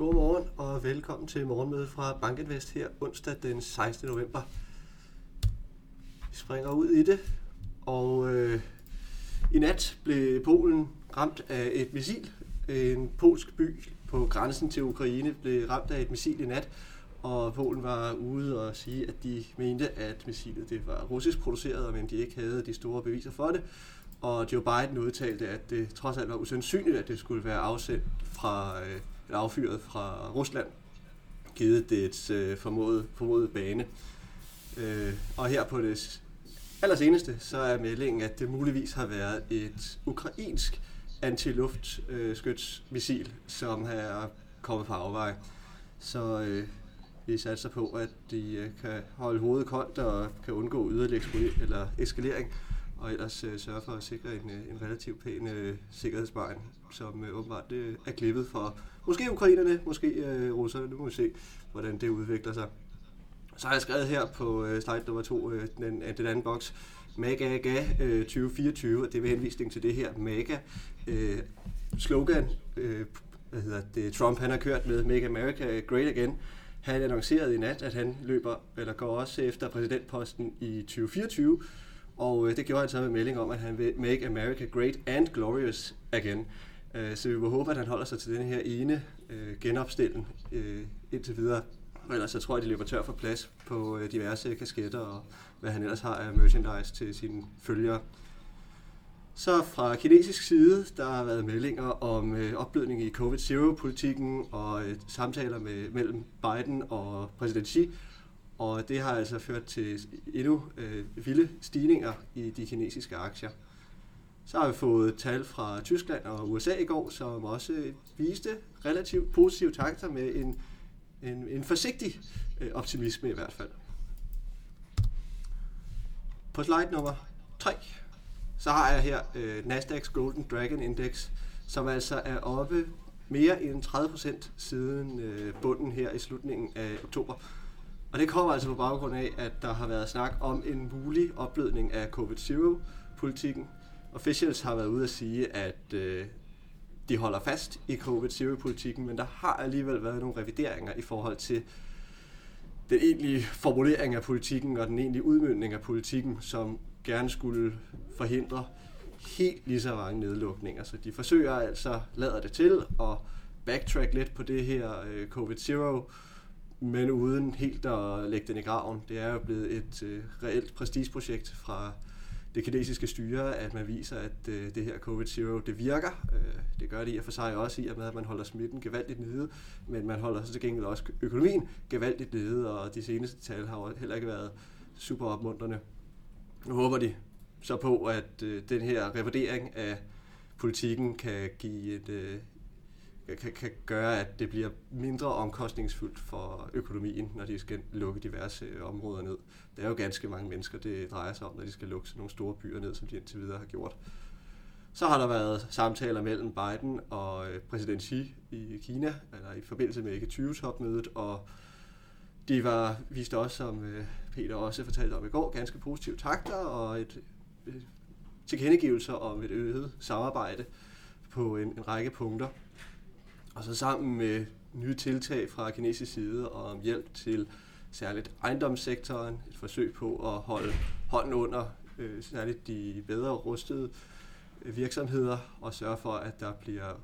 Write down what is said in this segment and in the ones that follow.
Godmorgen og velkommen til morgenmødet fra Bankinvest her onsdag den 16. november. Vi springer ud i det, og øh, i nat blev Polen ramt af et missil. En polsk by på grænsen til Ukraine blev ramt af et missil i nat, og Polen var ude og sige, at de mente, at missilet det var russisk produceret, men de ikke havde de store beviser for det. Og Joe Biden udtalte, at det trods alt var usandsynligt, at det skulle være afsendt fra, øh, affyret fra Rusland, givet det øh, formodet, formodet bane. Øh, og her på det allerseneste, så er meldingen, at det muligvis har været et ukrainsk antiluftskytsmissil, som er kommet fra afveje. Så øh, vi satser på, at de øh, kan holde hovedet koldt og kan undgå yderligere eller eskalering, og ellers øh, sørge for at sikre en, øh, en relativt pæn øh, sikkerhedsbarn, som øh, åbenbart øh, er klippet for måske ukrainerne, måske øh, russerne. Nu må vi se, hvordan det udvikler sig. Så har jeg skrevet her på øh, slide nummer to, øh, den, øh, den anden boks, MAGA øh, 2024, og det er med henvisning til det her MAGA øh, slogan, øh, hvad hedder det, Trump han har kørt med Make America Great Again. Han annoncerede i nat, at han løber, eller går også efter præsidentposten i 2024, og øh, det gjorde han så med melding om, at han vil Make America Great and Glorious Again. Øh, så vi må håbe, at han holder sig til den her ene øh, genopstilling øh, indtil videre. Og ellers så tror jeg, at de løber tør for plads på øh, diverse kasketter og hvad han ellers har af merchandise til sine følgere. Så fra kinesisk side, der har været meldinger om øh, opblødning i COVID-0-politikken og øh, samtaler med, mellem Biden og præsident Xi. Og det har altså ført til endnu øh, vilde stigninger i de kinesiske aktier. Så har vi fået tal fra Tyskland og USA i går, som også viste relativt positive takter med en, en, en forsigtig øh, optimisme i hvert fald. På slide nummer 3, så har jeg her øh, Nasdaq's Golden Dragon Index, som altså er oppe mere end 30% siden øh, bunden her i slutningen af oktober. Og det kommer altså på baggrund af, at der har været snak om en mulig opblødning af COVID-0-politikken. Officials har været ude at sige, at øh, de holder fast i COVID-0-politikken, men der har alligevel været nogle revideringer i forhold til den egentlige formulering af politikken og den egentlige udmyndning af politikken, som gerne skulle forhindre helt lige så mange nedlukninger. Så de forsøger altså, lader det til, at backtrack lidt på det her øh, COVID-0, men uden helt at lægge den i graven. Det er jo blevet et øh, reelt prestigeprojekt fra det kinesiske styre, at man viser, at øh, det her COVID-0 det virker. Øh, det gør det i og for sig også i og med, at man holder smitten gevaldigt nede, men man holder så til gengæld også økonomien gevaldigt nede, og de seneste tal har heller ikke været super opmuntrende. Nu håber de så på, at øh, den her revurdering af politikken kan give et, øh, kan, kan gøre, at det bliver mindre omkostningsfuldt for økonomien, når de skal lukke diverse øh, områder ned. Der er jo ganske mange mennesker, det drejer sig om, når de skal lukke nogle store byer ned, som de indtil videre har gjort. Så har der været samtaler mellem Biden og øh, præsident Xi i Kina, eller i forbindelse med G20-topmødet, og de var vist også, som øh, Peter også fortalte om i går, ganske positive takter og et, et tilkendegivelser om et øget samarbejde på en, en række punkter. Og så sammen med nye tiltag fra kinesisk side om hjælp til særligt ejendomssektoren, et forsøg på at holde hånden under øh, særligt de bedre rustede øh, virksomheder og sørge for, at der bliver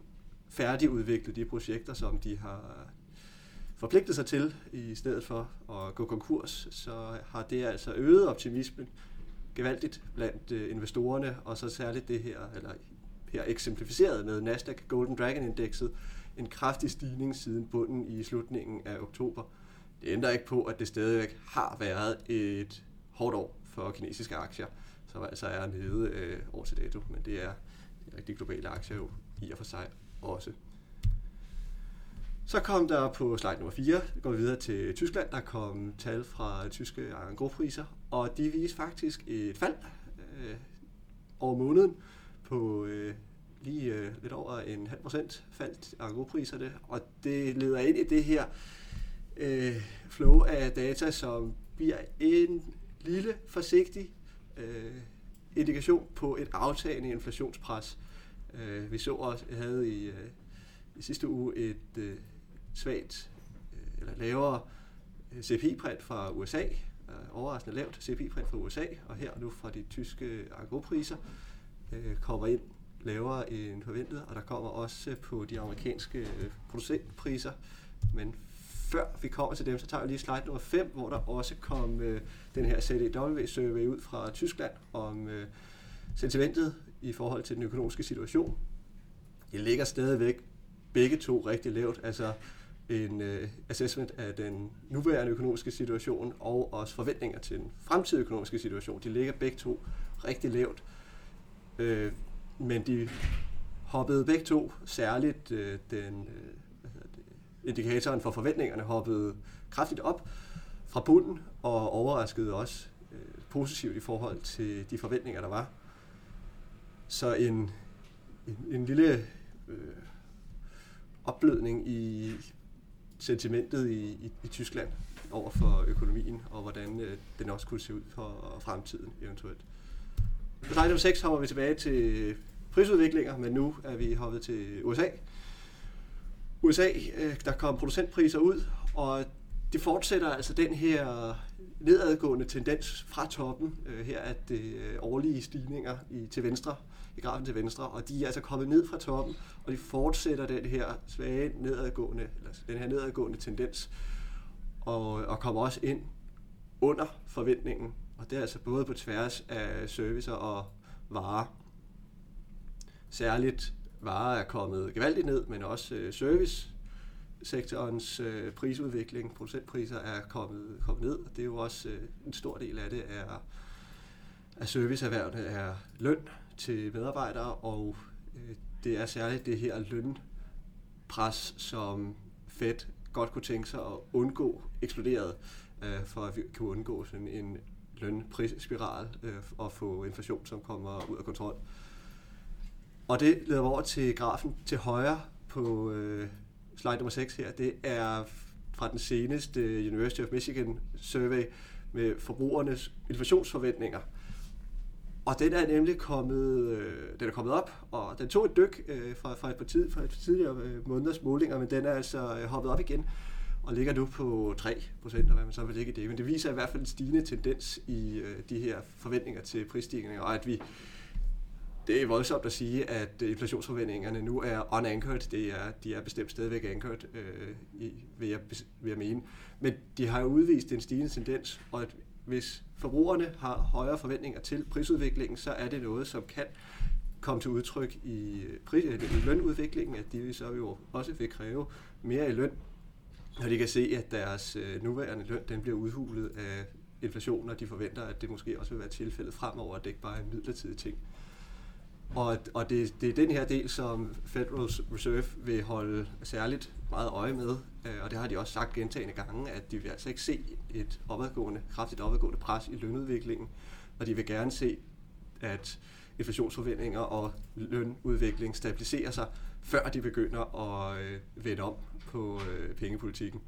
færdigudviklet de projekter, som de har forpligtet sig til, i stedet for at gå konkurs, så har det altså øget optimismen gevaldigt blandt øh, investorerne, og så særligt det her, eller her eksemplificeret med Nasdaq Golden Dragon Indexet, en kraftig stigning siden bunden i slutningen af oktober. Det ændrer ikke på, at det stadigvæk har været et hårdt år for kinesiske aktier, som altså er nede øh, år til dato, men det er de rigtig globale aktier jo i og for sig også. Så kom der på slide nummer 4, vi går videre til Tyskland, der kom tal fra tyske engrospriser, og de viste faktisk et fald øh, over måneden på øh, lige øh, lidt over en halv procent faldt agropriserne, og det leder ind i det her øh, flow af data, som bliver en lille, forsigtig øh, indikation på et aftagende inflationspres. Øh, vi så også, havde i, øh, i sidste uge et øh, svagt øh, eller lavere øh, CPI-print fra USA, øh, overraskende lavt CPI-print fra USA, og her nu fra de tyske agropriser, kommer ind lavere end forventet, og der kommer også øh, på de amerikanske øh, producentpriser, men før vi kommer til dem, så tager vi lige slide nummer 5, hvor der også kom øh, den her CDW-survey ud fra Tyskland om øh, sentimentet i forhold til den økonomiske situation. Det ligger stadigvæk begge to rigtig lavt, altså en øh, assessment af den nuværende økonomiske situation og også forventninger til den fremtidige økonomiske situation. De ligger begge to rigtig lavt, øh, men de hoppede begge to, særligt øh, den øh, indikatoren for forventningerne hoppede kraftigt op fra bunden og overraskede også øh, positivt i forhold til de forventninger, der var. Så en, en, en lille øh, opblødning i sentimentet i, i, i Tyskland over for økonomien, og hvordan øh, den også kunne se ud for fremtiden eventuelt. På slide 6 hopper vi tilbage til prisudviklinger, men nu er vi hoppet til USA. USA, øh, der kom producentpriser ud, og det fortsætter altså den her nedadgående tendens fra toppen. Øh, her er det øh, årlige stigninger i, til venstre, i grafen til venstre, og de er altså kommet ned fra toppen, og de fortsætter den her svage nedadgående, eller den her nedadgående tendens, og, og kommer også ind under forventningen, og det er altså både på tværs af servicer og varer. Særligt varer er kommet gevaldigt ned, men også øh, service sektorens øh, prisudvikling, producentpriser er kommet, kommet ned, og det er jo også øh, en stor del af det er, at serviceerhvervene er løn til medarbejdere, og øh, det er særligt det her lønpres, som Fed godt kunne tænke sig at undgå eksploderet, øh, for at vi kan undgå sådan en lønprisspiral øh, og få inflation, som kommer ud af kontrol. Og det leder over til grafen til højre på øh, slide nummer 6 her. Det er fra den seneste øh, University of Michigan survey med forbrugernes inflationsforventninger. Og den er nemlig kommet, øh, den er kommet op, og den tog et dyk øh, fra, fra, et par tid, fra et par tidligere øh, måneders målinger, men den er altså øh, hoppet op igen og ligger nu på 3 procent, og hvad man så vil ligge i det. Men det viser i hvert fald en stigende tendens i øh, de her forventninger til prisstigninger, og at vi det er voldsomt at sige, at øh, inflationsforventningerne nu er unanchored. Det er, de er bestemt stadigvæk anchored, øh, i, vil, jeg, vil jeg mene. Men de har jo udvist en stigende tendens, og at hvis forbrugerne har højere forventninger til prisudviklingen, så er det noget, som kan komme til udtryk i, øh, pris, i lønudviklingen, at de så jo også vil kræve mere i løn, når de kan se, at deres øh, nuværende løn den bliver udhulet af inflation, og de forventer, at det måske også vil være tilfældet fremover, at det ikke bare er en midlertidig ting. Og, og det, det er den her del, som Federal Reserve vil holde særligt meget øje med, øh, og det har de også sagt gentagende gange, at de vil altså ikke se et opadgående, kraftigt opadgående pres i lønudviklingen, og de vil gerne se, at inflationsforventninger og lønudvikling stabiliserer sig, før de begynder at øh, vende om på øh, pengepolitikken.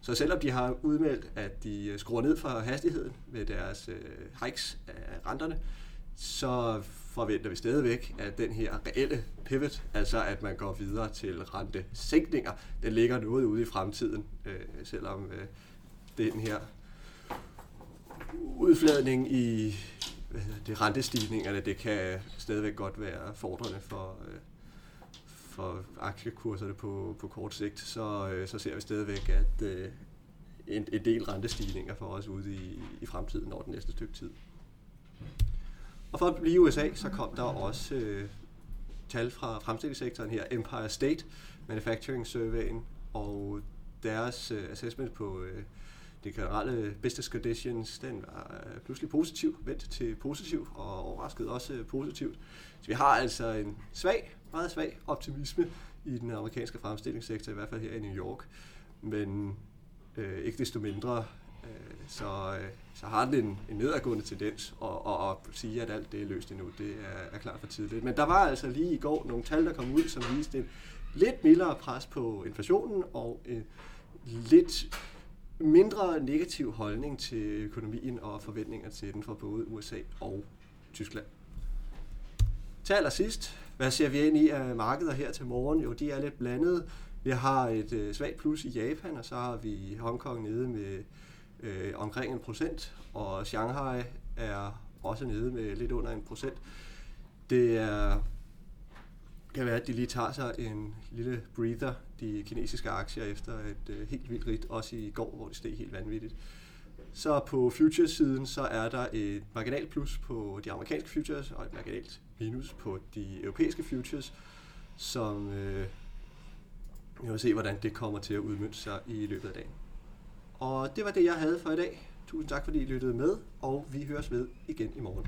Så selvom de har udmeldt, at de øh, skruer ned for hastigheden med deres øh, hikes af renterne, så forventer vi stadigvæk, at den her reelle pivot, altså at man går videre til rentesænkninger, den ligger noget ude i fremtiden, øh, selvom øh, den her udfladning i hvad hedder det, rentestigningerne, det kan stadigvæk godt være fordrende for, øh, for aktiekurserne på, på kort sigt, så, øh, så ser vi stadigvæk, at øh, en, en del rentestigninger for os ude i, i fremtiden over den næste stykke tid. Og for at blive i USA, så kom der også øh, tal fra fremstillingssektoren her, Empire State Manufacturing Surveyen, og deres øh, assessment på øh, det generelle business conditions, den var pludselig positiv, vendt til positiv, og overrasket også positivt. Så vi har altså en svag, meget svag optimisme i den amerikanske fremstillingssektor, i hvert fald her i New York. Men øh, ikke desto mindre Øh, så, øh, så har den en, en nedadgående tendens, og, og, og sige, at alt det er løst endnu, det er, er klart for tidligt. Men der var altså lige i går nogle tal, der kom ud, som viste en lidt mildere pres på inflationen, og en lidt mindre negativ holdning til økonomien og forventninger til den fra både USA og Tyskland. Til allersidst, hvad ser vi ind i af markeder her til morgen? Jo, de er lidt blandede. Vi har et øh, svagt plus i Japan, og så har vi Hongkong nede med øh, omkring en procent, og Shanghai er også nede med lidt under en procent. Det er, kan være, at de lige tager sig en lille breather, de kinesiske aktier, efter et øh, helt vildt rigt, også i går, hvor det steg helt vanvittigt. Så på futures-siden, så er der et marginalt plus på de amerikanske futures, og et marginalt minus på de europæiske futures, som øh, vi må se, hvordan det kommer til at udmønte sig i løbet af dagen. Og det var det, jeg havde for i dag. Tusind tak, fordi I lyttede med, og vi høres ved igen i morgen.